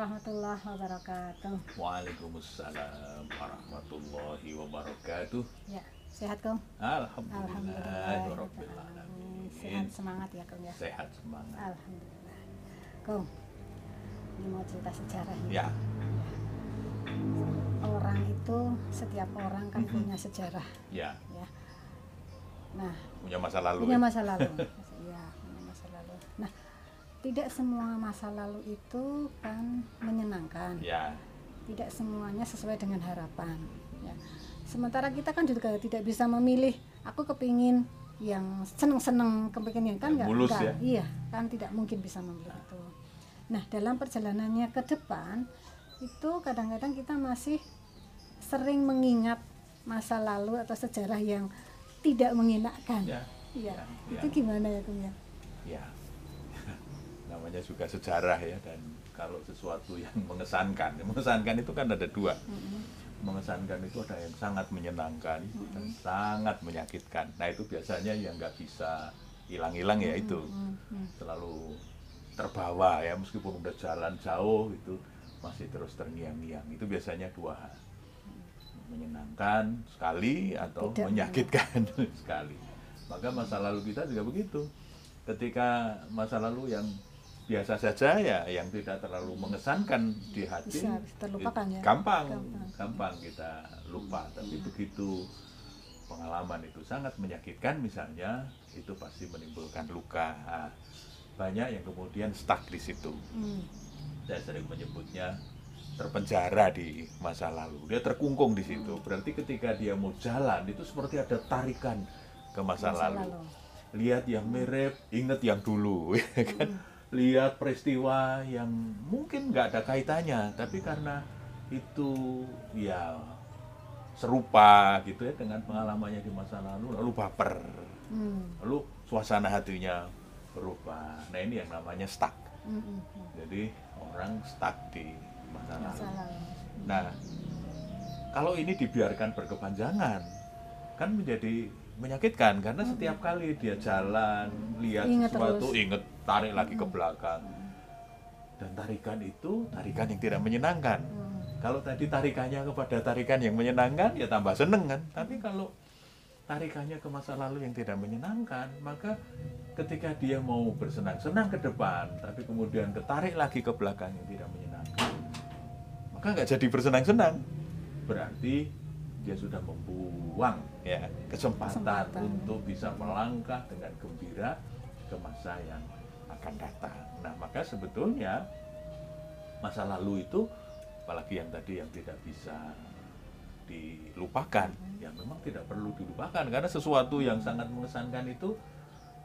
warahmatullahi wabarakatuh. Waalaikumsalam warahmatullahi wabarakatuh. Ya, sehat Kong? Alhamdulillah. Rabbil alamin. Sehat semangat ya Kong ya. Sehat semangat. Alhamdulillah. Kong, ini mau cerita sejarah. Ya, Orang itu setiap orang kan punya sejarah ya. ya. Nah, Punya masa lalu. punya ya? masa lalu. Iya, punya masa lalu. Nah, tidak semua masa lalu itu kan menyenangkan. Ya, tidak semuanya sesuai dengan harapan ya. sementara kita kan juga tidak bisa memilih aku kepingin yang seneng-seneng kepingin kan Yang nggak mulus nggak. ya. iya kan tidak mungkin bisa memilih itu nah dalam perjalanannya ke depan itu kadang-kadang kita masih sering mengingat masa lalu atau sejarah yang tidak mengenakan ya, Iya. ya, itu ya. gimana ya Kum ya ya. Namanya juga sejarah ya dan kalau sesuatu yang mengesankan, mengesankan itu kan ada dua. Mengesankan itu ada yang sangat menyenangkan dan sangat menyakitkan. Nah itu biasanya yang nggak bisa hilang-hilang ya itu. Selalu terbawa ya meskipun udah jalan jauh itu masih terus terngiang-ngiang. Itu biasanya dua hal. Menyenangkan sekali atau Tidak menyakitkan sekali. Maka masa lalu kita juga begitu. Ketika masa lalu yang biasa saja ya yang tidak terlalu mengesankan di hati Bisa terlupakan ya. gampang Gampang. gampang kita lupa tapi begitu pengalaman itu sangat menyakitkan misalnya itu pasti menimbulkan luka Nah, banyak yang kemudian stuck di situ Mm. saya sering menyebutnya terpenjara di masa lalu dia terkungkung di situ berarti ketika dia mau jalan itu seperti ada tarikan ke masa, Masa lalu. lalu. lihat yang mirip inget yang dulu ya kan lihat peristiwa yang mungkin nggak ada kaitannya tapi karena itu ya serupa gitu ya dengan pengalamannya di masa lalu lalu baper Mm. lalu suasana hatinya berubah nah ini yang namanya stuck Mm-mm. jadi orang stuck di masa lalu Masa lalu. Nah, kalau ini dibiarkan berkepanjangan, kan menjadi menyakitkan karena setiap kali dia jalan, lihat Ingat sesuatu, terus. inget, tarik lagi ke belakang. Dan tarikan itu tarikan yang tidak menyenangkan. Mm. Kalau tadi tarikannya kepada tarikan yang menyenangkan, ya tambah seneng kan. Tapi kalau tarikannya ke masa lalu yang tidak menyenangkan, maka ketika dia mau bersenang-senang ke depan, tapi kemudian ketarik lagi ke belakang yang tidak menyenangkan, maka nggak jadi bersenang-senang. Berarti dia sudah membuang ya kesempatan, Kesempatan. untuk bisa melangkah dengan gembira ke masa yang akan datang. Nah, maka sebetulnya masa lalu itu apalagi yang tadi yang tidak bisa dilupakan yang memang tidak perlu dilupakan karena sesuatu yang sangat mengesankan itu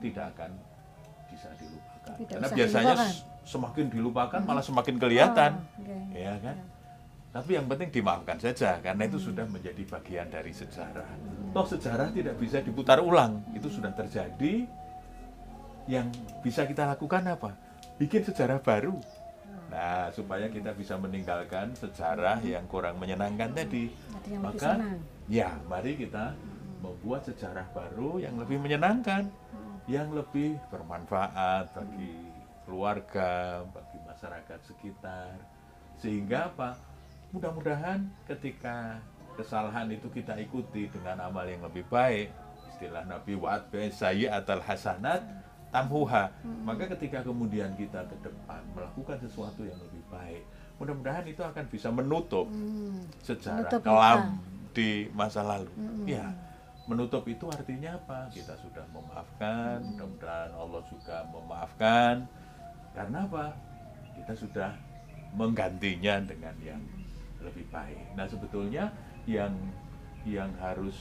tidak akan bisa dilupakan. Tidak karena bisa biasanya dilupakan. semakin dilupakan malah semakin kelihatan. Oh, oke. ya kan? Tapi yang penting dimaafkan saja karena itu sudah menjadi bagian dari sejarah. Toh sejarah tidak bisa diputar ulang. Itu sudah terjadi yang bisa kita lakukan apa? Bikin sejarah baru. Nah supaya kita bisa meninggalkan sejarah yang kurang menyenangkan tadi. Yang lebih maka ya mari kita membuat sejarah baru yang lebih menyenangkan yang lebih bermanfaat bagi keluarga bagi masyarakat sekitar. Sehingga apa? Mudah-mudahan ketika kesalahan itu kita ikuti dengan amal yang lebih baik istilah Nabi wa'ad sayyi'atal hasanat tamhuha maka ketika kemudian kita ke depan melakukan sesuatu yang lebih baik mudah-mudahan itu akan bisa menutup Hmm. sejarah Menutup kelam di masa lalu. Mm-mm. Ya, menutup itu artinya apa? Kita sudah memaafkan, mudah-mudahan Allah juga memaafkan. Karena apa? Kita sudah menggantinya dengan yang lebih baik. Nah, sebetulnya yang yang harus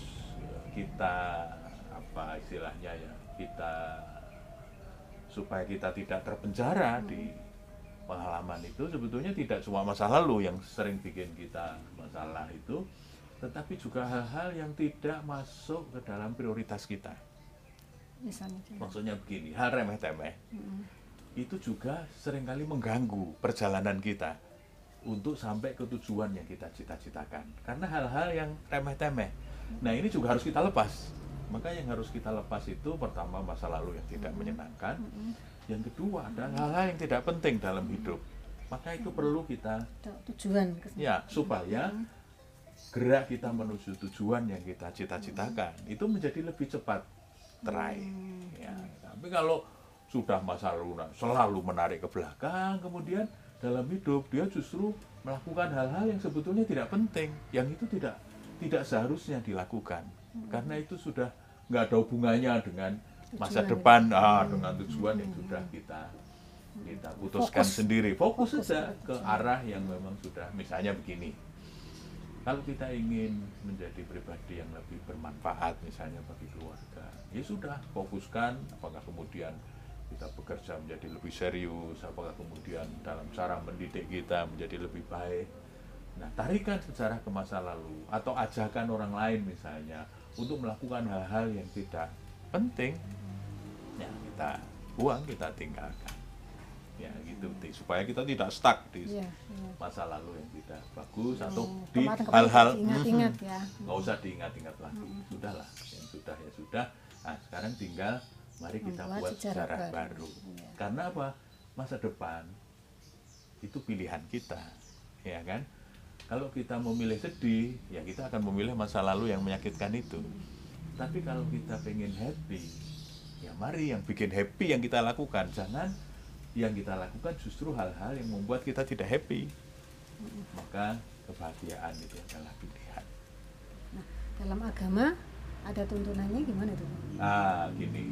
kita apa istilahnya ya, kita supaya kita tidak terpenjara di pengalaman itu sebetulnya tidak cuma masa lalu yang sering bikin kita masalah itu tetapi juga hal-hal yang tidak masuk ke dalam prioritas kita. Misalnya. maksudnya begini hal remeh-temeh. Mm. itu juga sering kali mengganggu perjalanan kita untuk sampai ke tujuan yang kita cita-citakan. Karena hal-hal yang remeh-temeh. Nah ini juga harus kita lepas maka yang harus kita lepas itu pertama masa lalu yang tidak menyenangkan. Mm-mm. yang kedua adalah hal-hal yang tidak penting dalam hidup. Maka itu perlu kita tujuan ya supaya gerak kita menuju tujuan yang kita cita-citakan. Itu menjadi lebih cepat teraih ya tapi kalau sudah masa lalu selalu menarik ke belakang kemudian dalam hidup dia justru melakukan hal-hal yang sebetulnya tidak penting yang itu tidak tidak seharusnya dilakukan. Karena itu sudah nggak ada hubungannya dengan masa Tujuan, depan ah, dengan tujuan yang sudah kita kita putuskan Fokus. sendiri. Fokus Fokus. saja ke arah yang memang sudah misalnya begini. Kalau kita ingin menjadi pribadi yang lebih bermanfaat misalnya bagi keluarga ya sudah fokuskan apakah kemudian kita bekerja menjadi lebih serius apakah kemudian dalam cara mendidik kita menjadi lebih baik. Nah tarikan sejarah ke masa lalu atau ajakan orang lain misalnya untuk melakukan hal-hal yang tidak penting ya kita buang kita tinggalkan. Ya gitu. Supaya kita tidak stuck di Iya, iya. masa lalu yang tidak bagus atau Hmm, di kemarin-kemarin hal-hal ingat-ingat ya. nggak usah diingat-ingat lagi. Sudahlah yang sudah ya sudah. Nah sekarang tinggal mari kita Membuat buat sejarah sejarah baru. baru. Iya. karena apa? Masa depan itu pilihan kita ya kan kalau kita memilih sedih ya kita akan memilih masa lalu yang menyakitkan itu. Tapi kalau kita pengen happy ya mari yang bikin happy yang kita lakukan. Jangan yang kita lakukan justru hal-hal yang membuat kita tidak happy. Maka kebahagiaan itu adalah pilihan. Dalam agama ada tuntunannya gimana tuh? ah gini.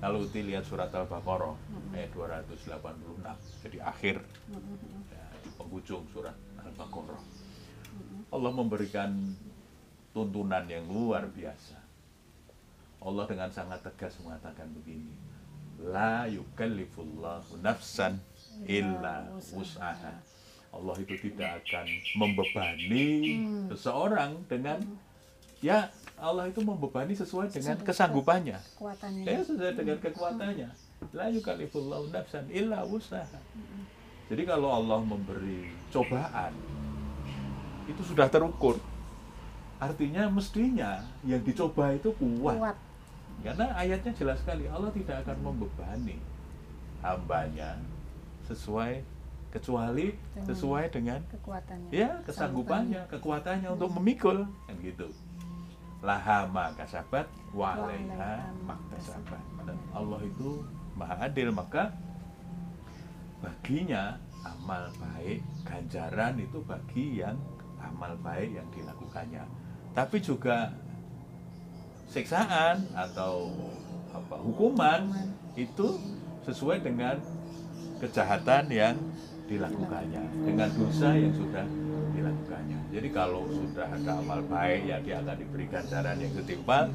Kalau Uti lihat surat Al-Baqarah ayat 286 jadi akhir. Ya, penghujung surat Al-Baqarah. Allah memberikan tuntunan yang luar biasa. Allah dengan sangat tegas mengatakan begini la yukallifullahu nafsan illa wus'aha. Allah itu tidak akan membebani seseorang dengan ya Allah itu membebani sesuai dengan kesanggupannya. Kekuatannya. ya sesuai dengan kekuatannya. La yukallifullahu nafsan illa wus'aha jadi kalau Allah memberi cobaan itu sudah terukur. Artinya mestinya yang dicoba itu kuat. Kuat. karena ayatnya jelas sekali Allah tidak akan membebani hambanya sesuai kecuali Dengan sesuai dengan Kekuatannya. ya kesanggupannya kekuatannya untuk memikul kan gitu. Laha ma kasabat walaiha maktasabat Allah itu maha adil maka baginya amal baik ganjaran itu bagi yang amal baik yang dilakukannya. Tapi juga siksaan atau apa hukuman itu sesuai dengan kejahatan yang dilakukannya dengan dosa yang sudah dilakukannya. Jadi kalau sudah ada amal baik ya dia akan diberi ganjaran yang setimpal.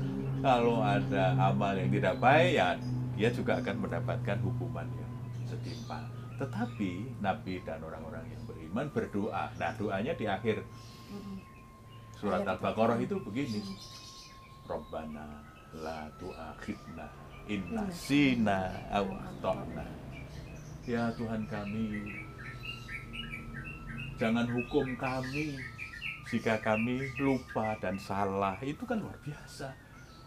Kalau ada amal yang tidak baik ya dia juga akan mendapatkan hukuman yang setimpal tetapi Nabi dan orang-orang yang beriman berdoa. Nah doanya di akhir. Surat Al-Baqarah itu begini. Rabbana la tu'akhidna inna. sina aw akhtana. Ya Tuhan kami Jangan hukum kami. Jika kami lupa dan salah itu kan luar biasa.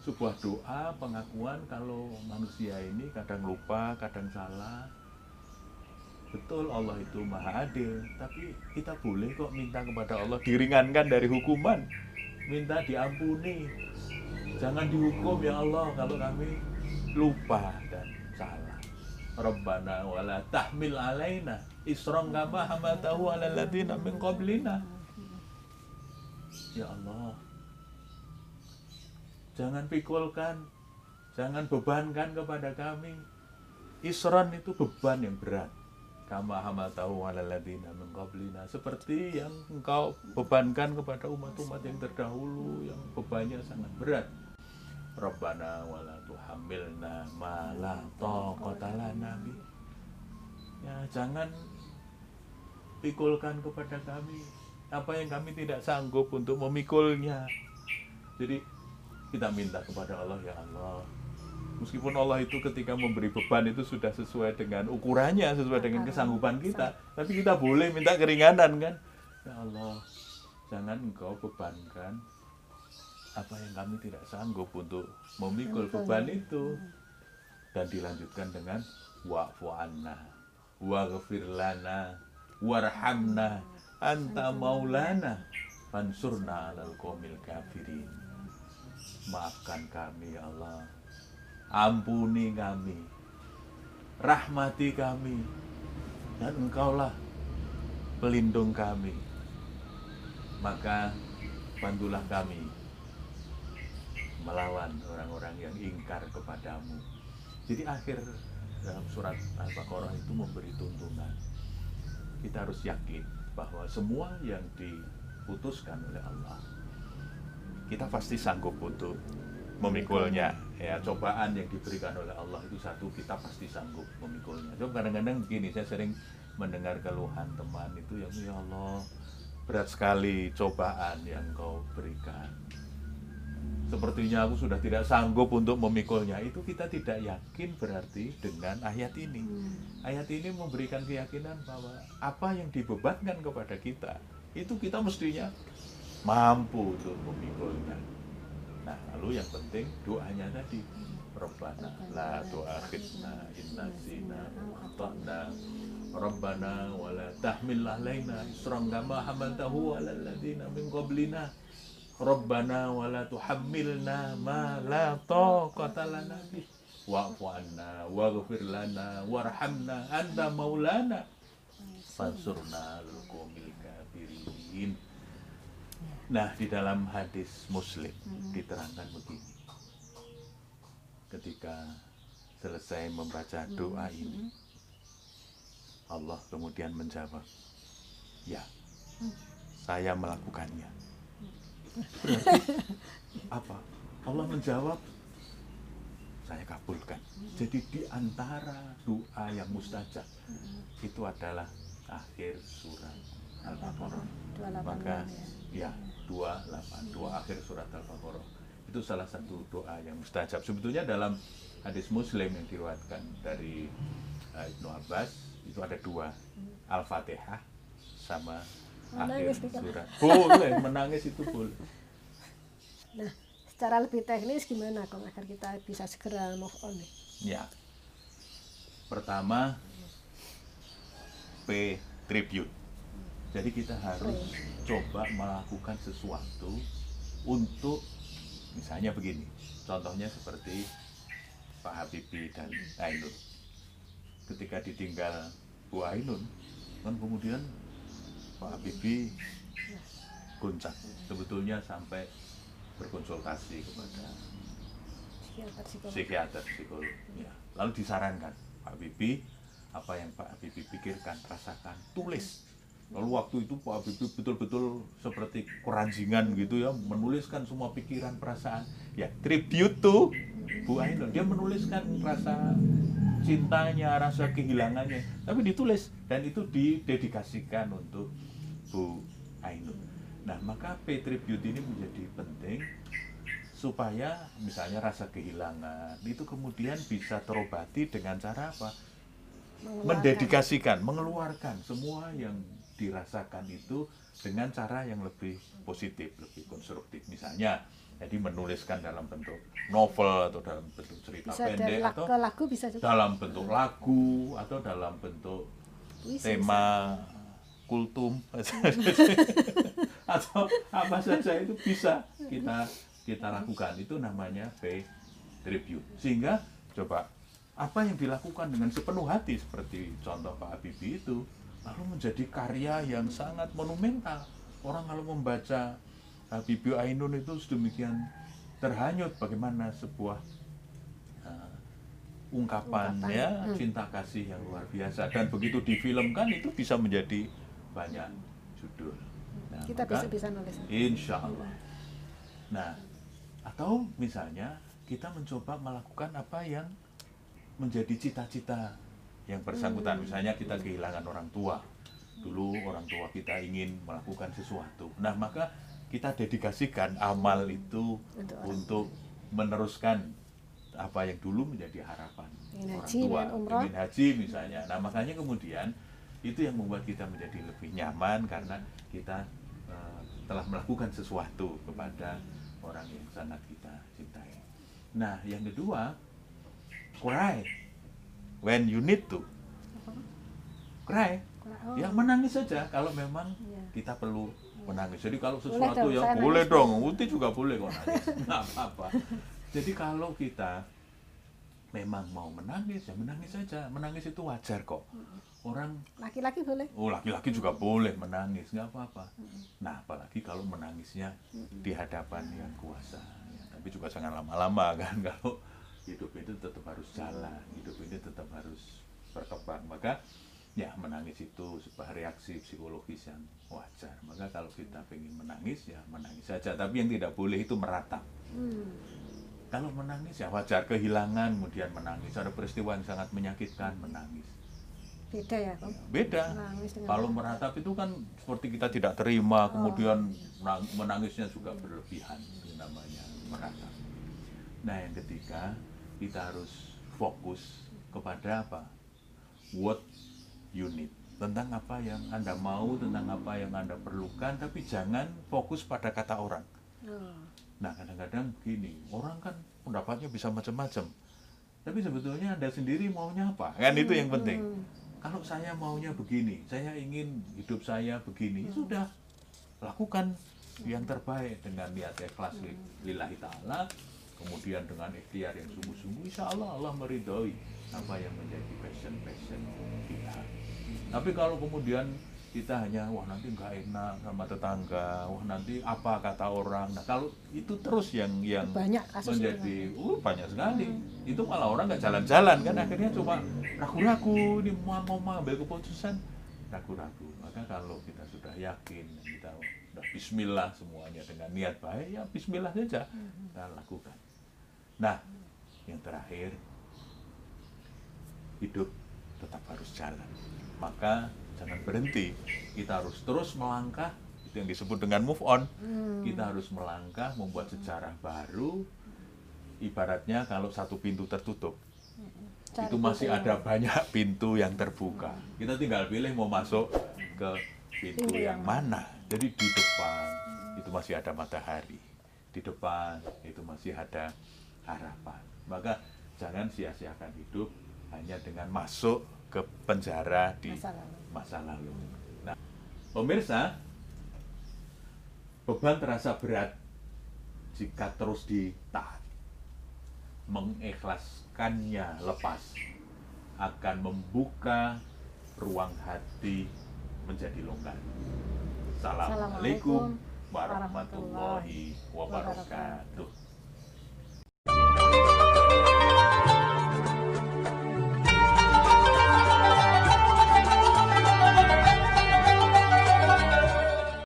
Sebuah doa pengakuan kalau manusia ini kadang lupa kadang salah betul Allah itu maha adil. Tapi kita boleh kok minta kepada Allah diringankan dari hukuman. Minta diampuni. Jangan dihukum ya Allah kalau kami lupa dan salah. Rabbana wala tahmil alaina isran kama hamatahu ala ladina min qablina. Ya Allah Jangan pikulkan Jangan bebankan kepada kami. Isran itu beban yang berat Kama hamatahu ala ladina min qablina Seperti yang engkau bebankan kepada umat-umat yang terdahulu Yang bebannya sangat berat Rabbana wala tuhamilna ma la taqata lana. Ya, jangan pikulkan kepada kami apa yang kami tidak sanggup untuk memikulnya. Jadi kita minta kepada Allah ya Allah. Meskipun Allah itu ketika memberi beban itu sudah sesuai dengan ukurannya, sesuai dengan kesanggupan kita, tapi kita boleh minta keringanan kan? Ya Allah, jangan engkau bebankan apa yang kami tidak sanggup untuk memikul beban itu. Dan dilanjutkan dengan wa'fu anna waghfir lana warhamna anta maulana fansurna alal qomil kafirin. Maafkan kami ya Allah ampuni kami. Rahmati kami. Dan engkaulah pelindung kami. Maka bantulah kami melawan orang-orang yang ingkar kepadamu. Jadi akhir dalam surat Al-Baqarah itu memberi tuntunan. Kita harus yakin bahwa semua yang diputuskan oleh Allah kita pasti sanggup untuk memikulnya ya cobaan yang diberikan oleh Allah itu satu kita pasti sanggup memikulnya. Coba kadang-kadang begini saya sering mendengar keluhan teman itu yang ya Allah berat sekali cobaan yang kau berikan. Sepertinya aku sudah tidak sanggup untuk memikulnya. Itu kita tidak yakin berarti dengan ayat ini. Hmm. ayat ini memberikan keyakinan bahwa apa yang dibebankan kepada kita itu kita mestinya mampu untuk memikulnya nah lalu yang penting doanya tadi. Rabbana la tu'akhidna in nasina aw akhtana. Rabbana wa la tahmil alaina isran kama hamaltahu 'alal ladzina min qablina. Rabbana wa la tuhammilna ma la taqata lana bih. Wa'fu 'anna waghfir lana warhamna anta maulana. Fansurna lil kafirin Nah, di dalam hadis Muslim diterangkan begini. Ketika selesai membaca doa ini, Allah kemudian menjawab, "Ya, saya melakukannya." Berarti apa? Allah menjawab, "Saya kabulkan." Jadi di antara doa yang mustajab itu adalah akhir surat Al-Baqarah. 28 Maka ya. Ya 28 dua akhir surat Al-Baqarah. Itu salah satu doa yang mustajab. Sebetulnya dalam hadis Muslim yang diriwayatkan dari uh, Ibnu Abbas itu ada dua. Al-Fatihah sama Menangis akhir Kak. surat. Boleh menangis itu boleh. Nah, secara lebih teknis gimana kok agar kita bisa segera move on nih? ya. Pertama P tribute jadi kita harus coba melakukan sesuatu untuk misalnya begini contohnya seperti Pak Habibie dan Ainun ketika ditinggal Bu Ainun kan kemudian Pak Habibie goncang sebetulnya sampai berkonsultasi kepada Psikiater psikolog. psikiater psikolog ya. lalu disarankan Pak Habibie apa yang Pak Habibie pikirkan rasakan tulis lalu waktu itu Pak Habibie betul-betul seperti keranjingan gitu ya menuliskan semua pikiran perasaan. Ya tribute to Bu Ainun. Dia menuliskan rasa cintanya rasa kehilangannya tapi ditulis. Dan itu didedikasikan untuk Bu Ainun. Nah maka P tribute ini menjadi penting supaya misalnya rasa kehilangan itu kemudian bisa terobati dengan cara apa? Mengeluarkan. Mendedikasikan, mengeluarkan semua yang dirasakan itu dengan cara yang lebih positif, lebih konstruktif. Misalnya, jadi menuliskan dalam bentuk novel atau dalam bentuk cerita Bisa pendek atau lagu bisa juga. dalam bentuk lagu atau dalam bentuk Puisi tema kultum atau apa saja itu bisa kita kita lakukan itu namanya pay tribute sehingga coba apa yang dilakukan dengan sepenuh hati seperti contoh Pak Habibie itu lalu menjadi karya yang sangat monumental orang kalau membaca Habibie Ainun itu sedemikian terhanyut bagaimana sebuah uh, ungkapan, Ungkapan. ya Hmm. cinta kasih yang luar biasa dan begitu difilmkan itu bisa menjadi banyak judul. Nah, Kita maka- bisa bisa nulis. Insya Allah. Nah, atau misalnya kita mencoba melakukan apa yang menjadi cita-cita yang bersangkutan. Hmm. Misalnya kita kehilangan orang tua. Dulu orang tua kita ingin melakukan sesuatu. Nah, maka kita dedikasikan amal itu Untuk untuk meneruskan apa yang dulu menjadi harapan Ingin orang haji, tua, ingin haji misalnya. Nah, makanya kemudian itu yang membuat kita menjadi lebih nyaman karena kita eh, telah melakukan sesuatu kepada orang yang sangat kita cintai. Nah, yang kedua, cry. When you need to. cry. Oh, ya menangis saja kalau memang iya. kita perlu menangis. Jadi kalau sesuatu yang saya boleh nangis. dong. Uti juga boleh kok nangis. Nggak apa-apa. Jadi kalau kita memang mau menangis ya menangis saja. Menangis itu wajar kok. Orang laki-laki boleh. Oh laki-laki juga boleh menangis nggak apa-apa. Nah apalagi kalau menangisnya di hadapan yang kuasa. Ya, tapi juga jangan lama-lama kan kalau hidup itu tetap harus jalan hidup ini tetap harus berkembang. Maka ya menangis itu sebuah reaksi psikologis yang wajar. Maka kalau kita ingin menangis ya menangis saja. Tapi yang tidak boleh itu meratap. Hmm. kalau menangis ya wajar. Kehilangan kemudian menangis. Ada peristiwa yang sangat menyakitkan menangis. Beda ya Om? beda. Menangis dengan kalau meratap. itu kan seperti kita tidak terima kemudian menang- menangisnya juga berlebihan itu namanya meratap. Nah yang ketiga kita harus fokus kepada apa what you need tentang apa yang anda mau tentang apa yang anda perlukan tapi jangan fokus pada kata orang Oh, Nah kadang-kadang begini, orang kan pendapatnya bisa macam-macam. Tapi sebetulnya Anda sendiri maunya apa? Kan itu yang penting. hmm. Kalau saya maunya begini, saya ingin hidup saya begini, ya sudah lakukan yang terbaik dengan niat ikhlas li- lillahi ta'ala, kemudian dengan ikhtiar yang sungguh-sungguh, insya Allah Allah meridhoi apa yang menjadi passion-passion kita. Tapi kalau kemudian kita hanya wah nanti nggak enak sama tetangga, wah nanti apa kata orang. Nah kalau itu terus yang yang banyak menjadi uh banyak sekali. Itu malah orang nggak jalan-jalan kan akhirnya cuma ragu-ragu ini mau mau mengambil keputusan ragu-ragu. Maka kalau kita sudah yakin kita sudah Bismillah semuanya dengan niat baik ya Bismillah saja kita lakukan. Nah yang terakhir hidup tetap harus jalan. Maka jangan berhenti. Kita harus terus melangkah. Itu yang disebut dengan move on. Hmm. Kita harus melangkah, membuat sejarah baru. Ibaratnya kalau satu pintu tertutup, Cari itu masih ada banyak pintu yang terbuka. Kita tinggal pilih mau masuk ke pintu Pintu yang yang mana. Jadi di depan itu masih ada matahari. Di depan itu masih ada harapan. Maka jangan sia-siakan hidup hanya dengan masuk ke penjara di masa lalu masa lalu. Nah, pemirsa, beban terasa berat jika terus ditahan. Mengikhlaskannya lepas akan membuka ruang hati menjadi longgar. Assalamualaikum Assalamualaikum warahmatullahi wabarakatuh.